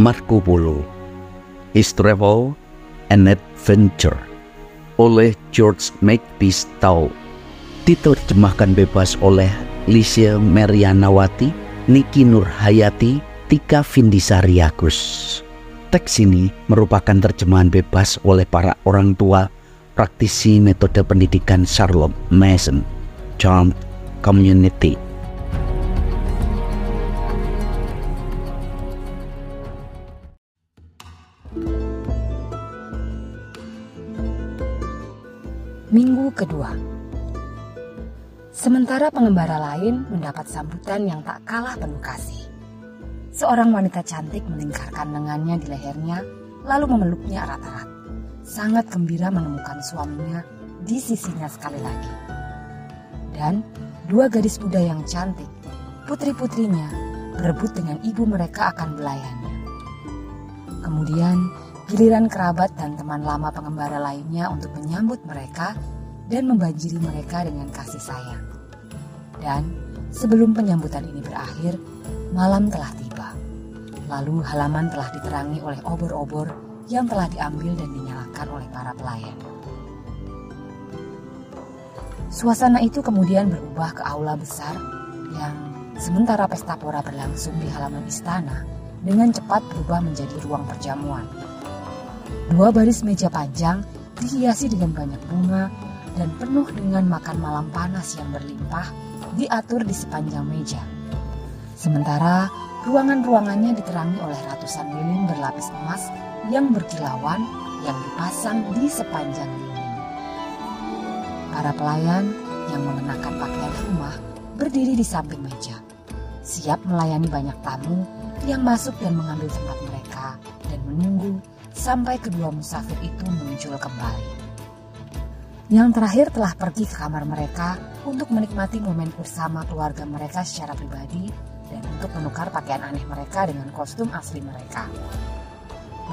Marco Polo His Travel and Adventure oleh George Makepeace Tau diterjemahkan bebas oleh Licia Merianawati, Niki Nurhayati, Tika Vindisari Agus. Teks ini merupakan terjemahan bebas oleh para orang tua praktisi metode pendidikan Charlotte Mason, Charmed Community. Minggu kedua. Sementara pengembara lain mendapat sambutan yang tak kalah penuh kasih. Seorang wanita cantik melingkarkan lengannya di lehernya lalu memeluknya erat-erat. Sangat gembira menemukan suaminya di sisinya sekali lagi. Dan dua gadis muda yang cantik, putri-putrinya, berebut dengan ibu mereka akan belayannya. Kemudian Giliran kerabat dan teman lama pengembara lainnya untuk menyambut mereka dan membanjiri mereka dengan kasih sayang. Dan sebelum penyambutan ini berakhir, malam telah tiba. Lalu halaman telah diterangi oleh obor-obor yang telah diambil dan dinyalakan oleh para pelayan. Suasana itu kemudian berubah ke aula besar yang sementara pesta pora berlangsung di halaman istana dengan cepat berubah menjadi ruang perjamuan. Dua baris meja panjang dihiasi dengan banyak bunga dan penuh dengan makan malam panas yang berlimpah diatur di sepanjang meja. Sementara ruangan-ruangannya diterangi oleh ratusan lilin berlapis emas yang berkilauan yang dipasang di sepanjang dinding. Para pelayan yang mengenakan pakaian rumah berdiri di samping meja, siap melayani banyak tamu yang masuk dan mengambil tempat mereka dan menunggu sampai kedua musafir itu muncul kembali. Yang terakhir telah pergi ke kamar mereka untuk menikmati momen bersama keluarga mereka secara pribadi dan untuk menukar pakaian aneh mereka dengan kostum asli mereka.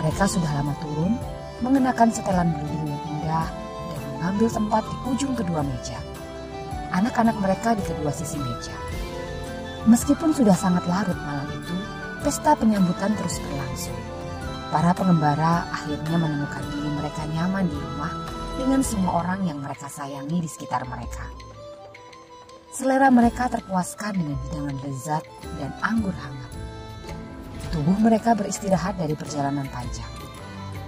Mereka sudah lama turun, mengenakan setelan bulu yang indah dan mengambil tempat di ujung kedua meja. Anak-anak mereka di kedua sisi meja. Meskipun sudah sangat larut malam itu, pesta penyambutan terus berlangsung. Para pengembara akhirnya menemukan diri mereka nyaman di rumah dengan semua orang yang mereka sayangi di sekitar mereka. Selera mereka terpuaskan dengan hidangan lezat dan anggur hangat. Tubuh mereka beristirahat dari perjalanan panjang,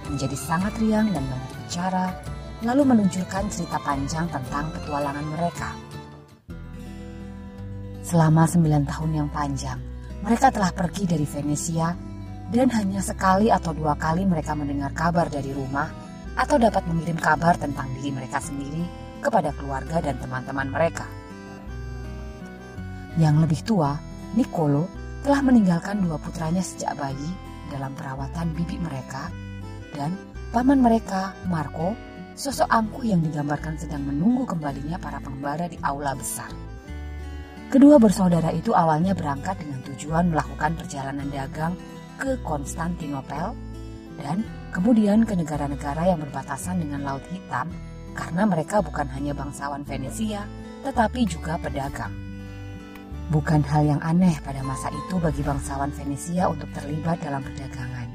menjadi sangat riang dan banyak bicara, lalu menunjukkan cerita panjang tentang petualangan mereka. Selama sembilan tahun yang panjang, mereka telah pergi dari Venesia dan hanya sekali atau dua kali mereka mendengar kabar dari rumah atau dapat mengirim kabar tentang diri mereka sendiri kepada keluarga dan teman-teman mereka. Yang lebih tua, Nicolo, telah meninggalkan dua putranya sejak bayi dalam perawatan bibi mereka dan paman mereka, Marco, sosok angkuh yang digambarkan sedang menunggu kembalinya para pengembara di aula besar. Kedua bersaudara itu awalnya berangkat dengan tujuan melakukan perjalanan dagang ke Konstantinopel dan kemudian ke negara-negara yang berbatasan dengan Laut Hitam karena mereka bukan hanya bangsawan Venesia tetapi juga pedagang. Bukan hal yang aneh pada masa itu bagi bangsawan Venesia untuk terlibat dalam perdagangan.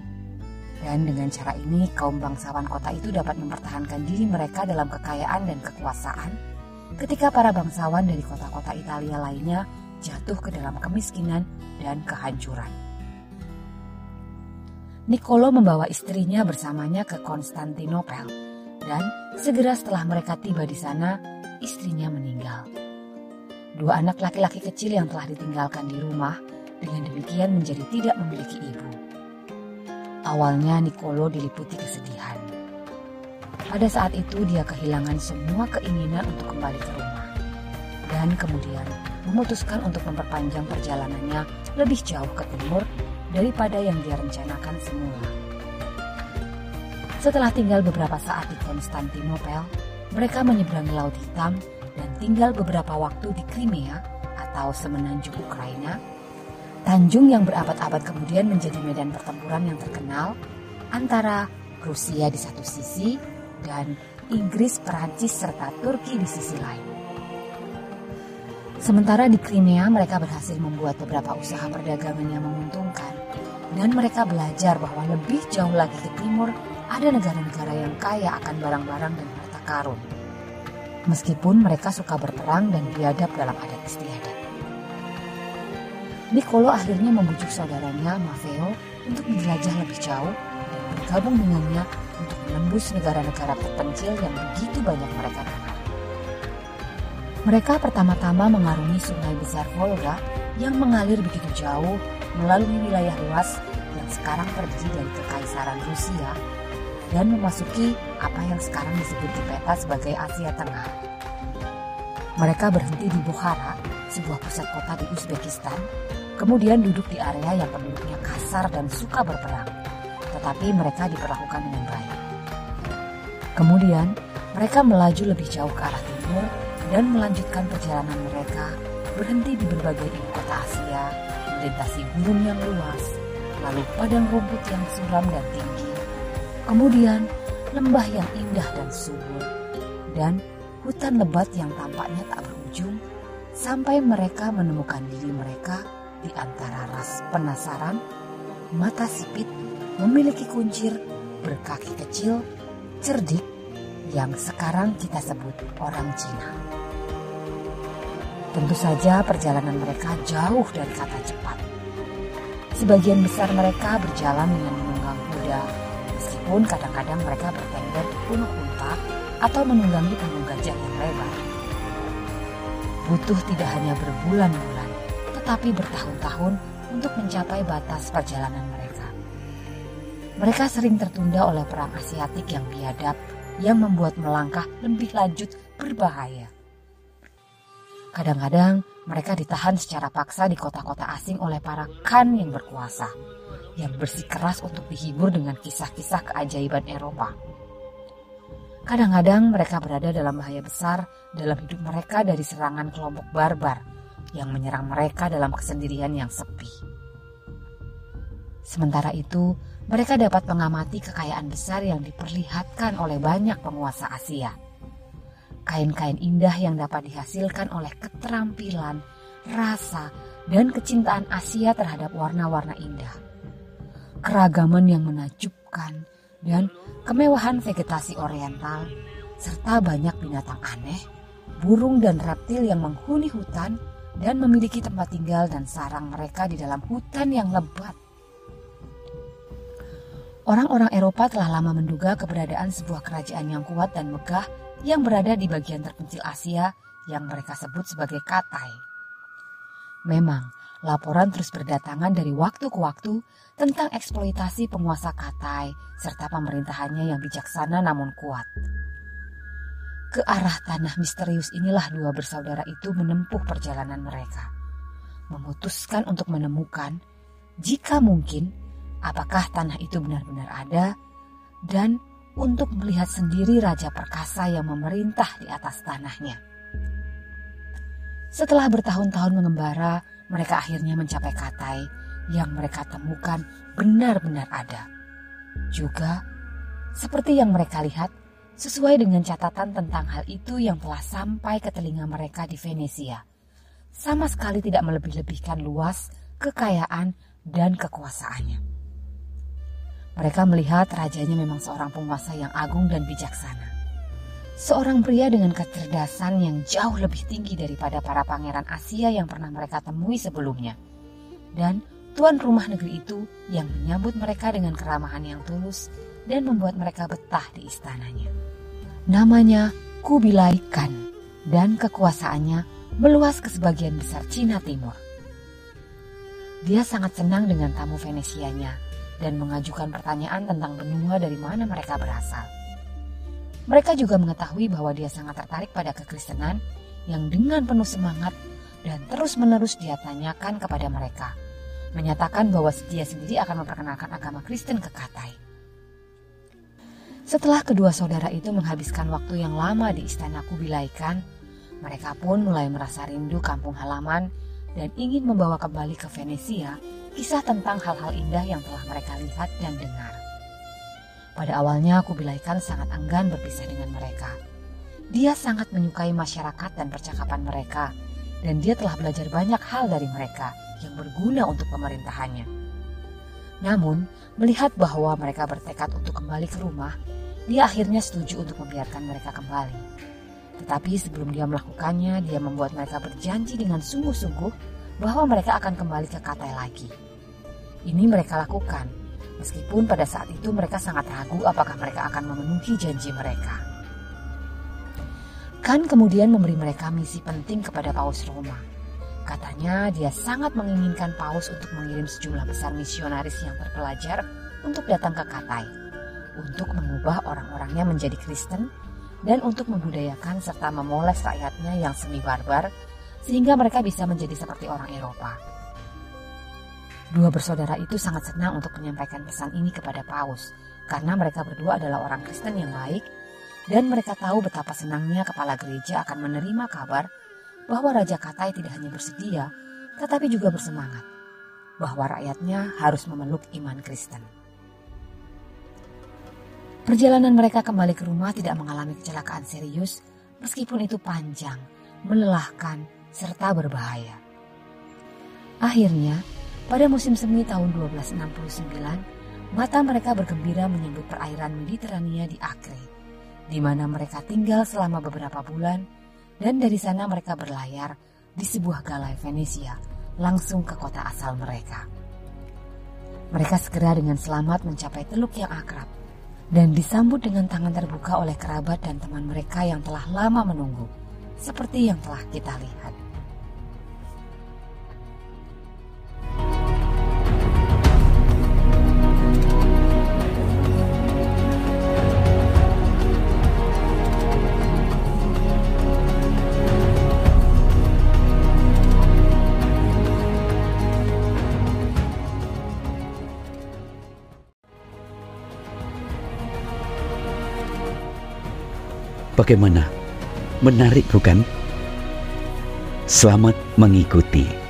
Dan dengan cara ini kaum bangsawan kota itu dapat mempertahankan diri mereka dalam kekayaan dan kekuasaan ketika para bangsawan dari kota-kota Italia lainnya jatuh ke dalam kemiskinan dan kehancuran. Nicolo membawa istrinya bersamanya ke Konstantinopel dan segera setelah mereka tiba di sana, istrinya meninggal. Dua anak laki-laki kecil yang telah ditinggalkan di rumah dengan demikian menjadi tidak memiliki ibu. Awalnya Nicolo diliputi kesedihan. Pada saat itu dia kehilangan semua keinginan untuk kembali ke rumah. Dan kemudian memutuskan untuk memperpanjang perjalanannya lebih jauh ke timur daripada yang dia rencanakan semula. Setelah tinggal beberapa saat di Konstantinopel, mereka menyeberangi Laut Hitam dan tinggal beberapa waktu di Crimea atau semenanjung Ukraina. Tanjung yang berabad-abad kemudian menjadi medan pertempuran yang terkenal antara Rusia di satu sisi dan Inggris, Perancis, serta Turki di sisi lain. Sementara di Crimea mereka berhasil membuat beberapa usaha perdagangan yang menguntungkan Dan mereka belajar bahwa lebih jauh lagi ke timur ada negara-negara yang kaya akan barang-barang dan harta karun. Meskipun mereka suka berperang dan biadab dalam adat istiadat. Nicolo akhirnya membujuk saudaranya Maffeo untuk menjelajah lebih jauh dan bergabung dengannya untuk menembus negara-negara terpencil yang begitu banyak mereka kenal. Mereka pertama-tama mengarungi sungai besar Volga yang mengalir begitu jauh melalui wilayah luas yang sekarang terdiri dari Kekaisaran Rusia dan memasuki apa yang sekarang disebut di peta sebagai Asia Tengah. Mereka berhenti di Bukhara, sebuah pusat kota di Uzbekistan, kemudian duduk di area yang penduduknya kasar dan suka berperang, tetapi mereka diperlakukan dengan baik. Kemudian, mereka melaju lebih jauh ke arah timur dan melanjutkan perjalanan mereka berhenti di berbagai ibu kota Asia, melintasi gunung yang luas, lalu padang rumput yang suram dan tinggi, kemudian lembah yang indah dan subur, dan hutan lebat yang tampaknya tak berujung, sampai mereka menemukan diri mereka di antara ras penasaran, mata sipit, memiliki kuncir, berkaki kecil, cerdik, yang sekarang kita sebut orang Cina. Tentu saja perjalanan mereka jauh dari kata cepat. Sebagian besar mereka berjalan dengan menunggang kuda, meskipun kadang-kadang mereka bertengger punuk unta atau menunggangi punggung gajah yang lebar. Butuh tidak hanya berbulan-bulan, tetapi bertahun-tahun untuk mencapai batas perjalanan mereka. Mereka sering tertunda oleh perang Asiatik yang biadab yang membuat melangkah lebih lanjut berbahaya. Kadang-kadang mereka ditahan secara paksa di kota-kota asing oleh para khan yang berkuasa, yang bersikeras untuk dihibur dengan kisah-kisah keajaiban Eropa. Kadang-kadang mereka berada dalam bahaya besar dalam hidup mereka dari serangan kelompok barbar yang menyerang mereka dalam kesendirian yang sepi. Sementara itu, mereka dapat mengamati kekayaan besar yang diperlihatkan oleh banyak penguasa Asia. Kain-kain indah yang dapat dihasilkan oleh keterampilan, rasa, dan kecintaan Asia terhadap warna-warna indah. Keragaman yang menakjubkan dan kemewahan vegetasi oriental, serta banyak binatang aneh, burung dan reptil yang menghuni hutan dan memiliki tempat tinggal dan sarang mereka di dalam hutan yang lebat Orang-orang Eropa telah lama menduga keberadaan sebuah kerajaan yang kuat dan megah yang berada di bagian terpencil Asia yang mereka sebut sebagai Katai. Memang, laporan terus berdatangan dari waktu ke waktu tentang eksploitasi penguasa Katai serta pemerintahannya yang bijaksana namun kuat. Ke arah tanah misterius inilah dua bersaudara itu menempuh perjalanan mereka. Memutuskan untuk menemukan, jika mungkin, apakah tanah itu benar-benar ada, dan untuk melihat sendiri raja perkasa yang memerintah di atas tanahnya. Setelah bertahun-tahun mengembara, mereka akhirnya mencapai Katai yang mereka temukan benar-benar ada. Juga, seperti yang mereka lihat, sesuai dengan catatan tentang hal itu yang telah sampai ke telinga mereka di Venesia. Sama sekali tidak melebih-lebihkan luas, kekayaan, dan kekuasaannya. Mereka melihat rajanya memang seorang penguasa yang agung dan bijaksana. Seorang pria dengan kecerdasan yang jauh lebih tinggi daripada para pangeran Asia yang pernah mereka temui sebelumnya. Dan tuan rumah negeri itu yang menyambut mereka dengan keramahan yang tulus dan membuat mereka betah di istananya. Namanya Kubilai Khan dan kekuasaannya meluas ke sebagian besar Cina Timur. Dia sangat senang dengan tamu Venesianya dan mengajukan pertanyaan tentang benua dari mana mereka berasal. Mereka juga mengetahui bahwa dia sangat tertarik pada kekristenan yang dengan penuh semangat dan terus-menerus dia tanyakan kepada mereka, menyatakan bahwa dia sendiri akan memperkenalkan agama Kristen ke Katai. Setelah kedua saudara itu menghabiskan waktu yang lama di istana Kubilaikan, mereka pun mulai merasa rindu kampung halaman dan ingin membawa kembali ke Venesia kisah tentang hal-hal indah yang telah mereka lihat dan dengar. Pada awalnya aku bilaikan sangat enggan berpisah dengan mereka. Dia sangat menyukai masyarakat dan percakapan mereka, dan dia telah belajar banyak hal dari mereka yang berguna untuk pemerintahannya. Namun, melihat bahwa mereka bertekad untuk kembali ke rumah, dia akhirnya setuju untuk membiarkan mereka kembali. Tetapi sebelum dia melakukannya, dia membuat mereka berjanji dengan sungguh-sungguh bahwa mereka akan kembali ke Katai lagi. Ini mereka lakukan, meskipun pada saat itu mereka sangat ragu apakah mereka akan memenuhi janji mereka. Kan kemudian memberi mereka misi penting kepada Paus Roma. Katanya dia sangat menginginkan Paus untuk mengirim sejumlah besar misionaris yang terpelajar untuk datang ke Katai untuk mengubah orang-orangnya menjadi Kristen dan untuk membudayakan serta memoles rakyatnya yang semi barbar sehingga mereka bisa menjadi seperti orang Eropa. Dua bersaudara itu sangat senang untuk menyampaikan pesan ini kepada Paus karena mereka berdua adalah orang Kristen yang baik dan mereka tahu betapa senangnya kepala gereja akan menerima kabar bahwa Raja Katai tidak hanya bersedia tetapi juga bersemangat bahwa rakyatnya harus memeluk iman Kristen. Perjalanan mereka kembali ke rumah tidak mengalami kecelakaan serius, meskipun itu panjang, melelahkan, serta berbahaya. Akhirnya, pada musim semi tahun 1269, mata mereka bergembira menyambut perairan Mediterania di Acre, di mana mereka tinggal selama beberapa bulan, dan dari sana mereka berlayar di sebuah galai Venesia langsung ke kota asal mereka. Mereka segera dengan selamat mencapai teluk yang akrab, dan disambut dengan tangan terbuka oleh kerabat dan teman mereka yang telah lama menunggu, seperti yang telah kita lihat. Bagaimana? Menarik bukan? Selamat mengikuti.